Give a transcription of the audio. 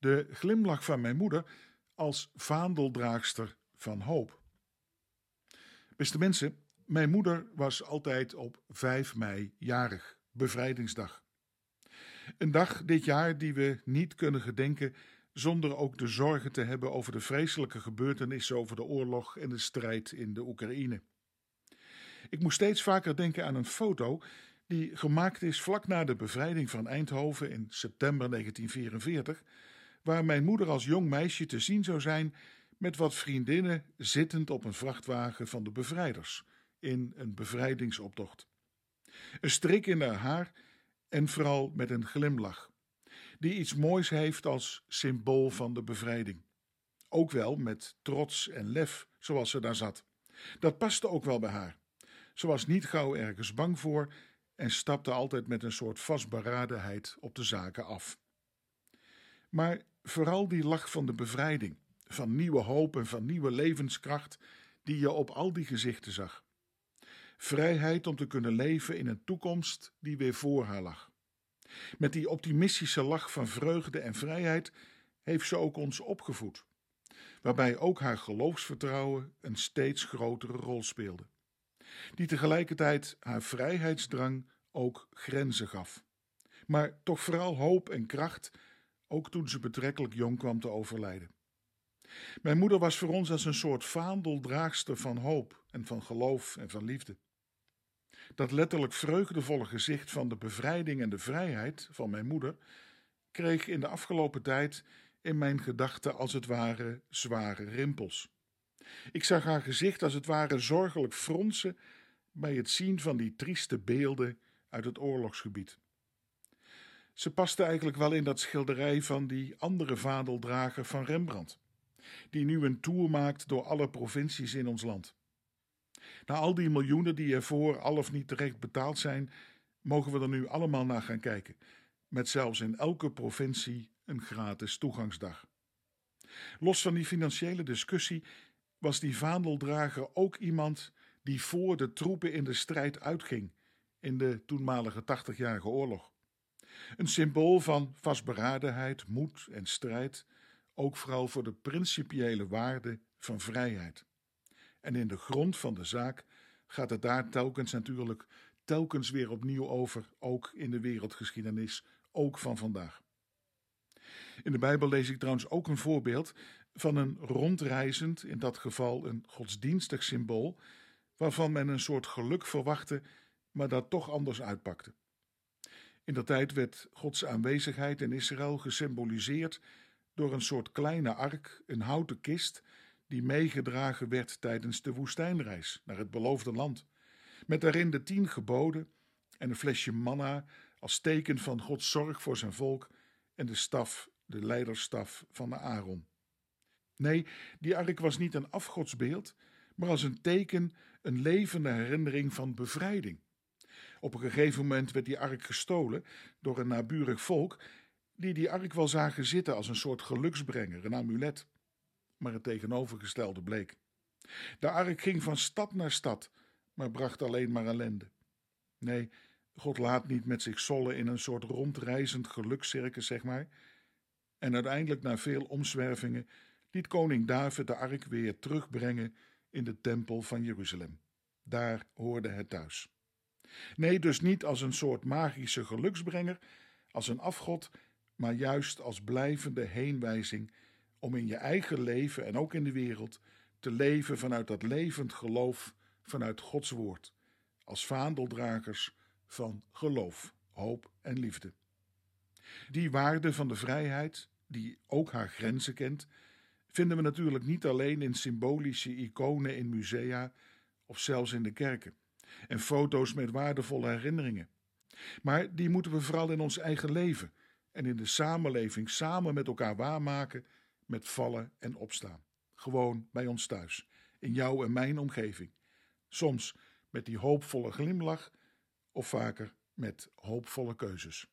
De glimlach van mijn moeder als vaandeldraagster van hoop. Beste mensen, mijn moeder was altijd op 5 mei jarig, bevrijdingsdag. Een dag dit jaar die we niet kunnen gedenken zonder ook de zorgen te hebben over de vreselijke gebeurtenissen over de oorlog en de strijd in de Oekraïne. Ik moest steeds vaker denken aan een foto die gemaakt is vlak na de bevrijding van Eindhoven in september 1944, waar mijn moeder als jong meisje te zien zou zijn met wat vriendinnen zittend op een vrachtwagen van de bevrijders in een bevrijdingsoptocht. Een strik in haar haar en vooral met een glimlach, die iets moois heeft als symbool van de bevrijding. Ook wel met trots en lef, zoals ze daar zat. Dat paste ook wel bij haar. Ze was niet gauw ergens bang voor en stapte altijd met een soort vastberadenheid op de zaken af. Maar vooral die lach van de bevrijding, van nieuwe hoop en van nieuwe levenskracht, die je op al die gezichten zag. Vrijheid om te kunnen leven in een toekomst die weer voor haar lag. Met die optimistische lach van vreugde en vrijheid heeft ze ook ons opgevoed, waarbij ook haar geloofsvertrouwen een steeds grotere rol speelde, die tegelijkertijd haar vrijheidsdrang ook grenzen gaf, maar toch vooral hoop en kracht, ook toen ze betrekkelijk jong kwam te overlijden. Mijn moeder was voor ons als een soort vaandeldraagster van hoop en van geloof en van liefde. Dat letterlijk vreugdevolle gezicht van de bevrijding en de vrijheid van mijn moeder kreeg in de afgelopen tijd in mijn gedachten als het ware zware rimpels. Ik zag haar gezicht als het ware zorgelijk fronsen bij het zien van die trieste beelden uit het oorlogsgebied. Ze paste eigenlijk wel in dat schilderij van die andere vadeldrager van Rembrandt, die nu een tour maakt door alle provincies in ons land. Na al die miljoenen die ervoor al of niet terecht betaald zijn, mogen we er nu allemaal naar gaan kijken, met zelfs in elke provincie een gratis toegangsdag. Los van die financiële discussie was die vaandeldrager ook iemand die voor de troepen in de strijd uitging in de toenmalige tachtigjarige oorlog. Een symbool van vastberadenheid, moed en strijd, ook vooral voor de principiële waarde van vrijheid. En in de grond van de zaak gaat het daar telkens natuurlijk telkens weer opnieuw over, ook in de wereldgeschiedenis, ook van vandaag. In de Bijbel lees ik trouwens ook een voorbeeld van een rondreizend, in dat geval een godsdienstig symbool, waarvan men een soort geluk verwachtte, maar dat toch anders uitpakte. In dat tijd werd Gods aanwezigheid in Israël gesymboliseerd door een soort kleine ark, een houten kist, die meegedragen werd tijdens de woestijnreis naar het beloofde land, met daarin de tien geboden en een flesje manna als teken van Gods zorg voor zijn volk en de staf, de leiderstaf van de Aaron. Nee, die ark was niet een afgodsbeeld, maar als een teken, een levende herinnering van bevrijding. Op een gegeven moment werd die ark gestolen door een naburig volk, die die ark wel zagen zitten als een soort geluksbrenger, een amulet maar het tegenovergestelde bleek. De ark ging van stad naar stad, maar bracht alleen maar ellende. Nee, God laat niet met zich zollen in een soort rondreizend gelukscircus, zeg maar. En uiteindelijk, na veel omzwervingen, liet koning David de ark weer terugbrengen in de tempel van Jeruzalem. Daar hoorde het thuis. Nee, dus niet als een soort magische geluksbrenger, als een afgod, maar juist als blijvende heenwijzing om in je eigen leven en ook in de wereld te leven vanuit dat levend geloof, vanuit Gods woord, als vaandeldragers van geloof, hoop en liefde. Die waarde van de vrijheid, die ook haar grenzen kent, vinden we natuurlijk niet alleen in symbolische iconen in musea of zelfs in de kerken en foto's met waardevolle herinneringen. Maar die moeten we vooral in ons eigen leven en in de samenleving samen met elkaar waarmaken met vallen en opstaan. Gewoon bij ons thuis, in jouw en mijn omgeving. Soms met die hoopvolle glimlach of vaker met hoopvolle keuzes.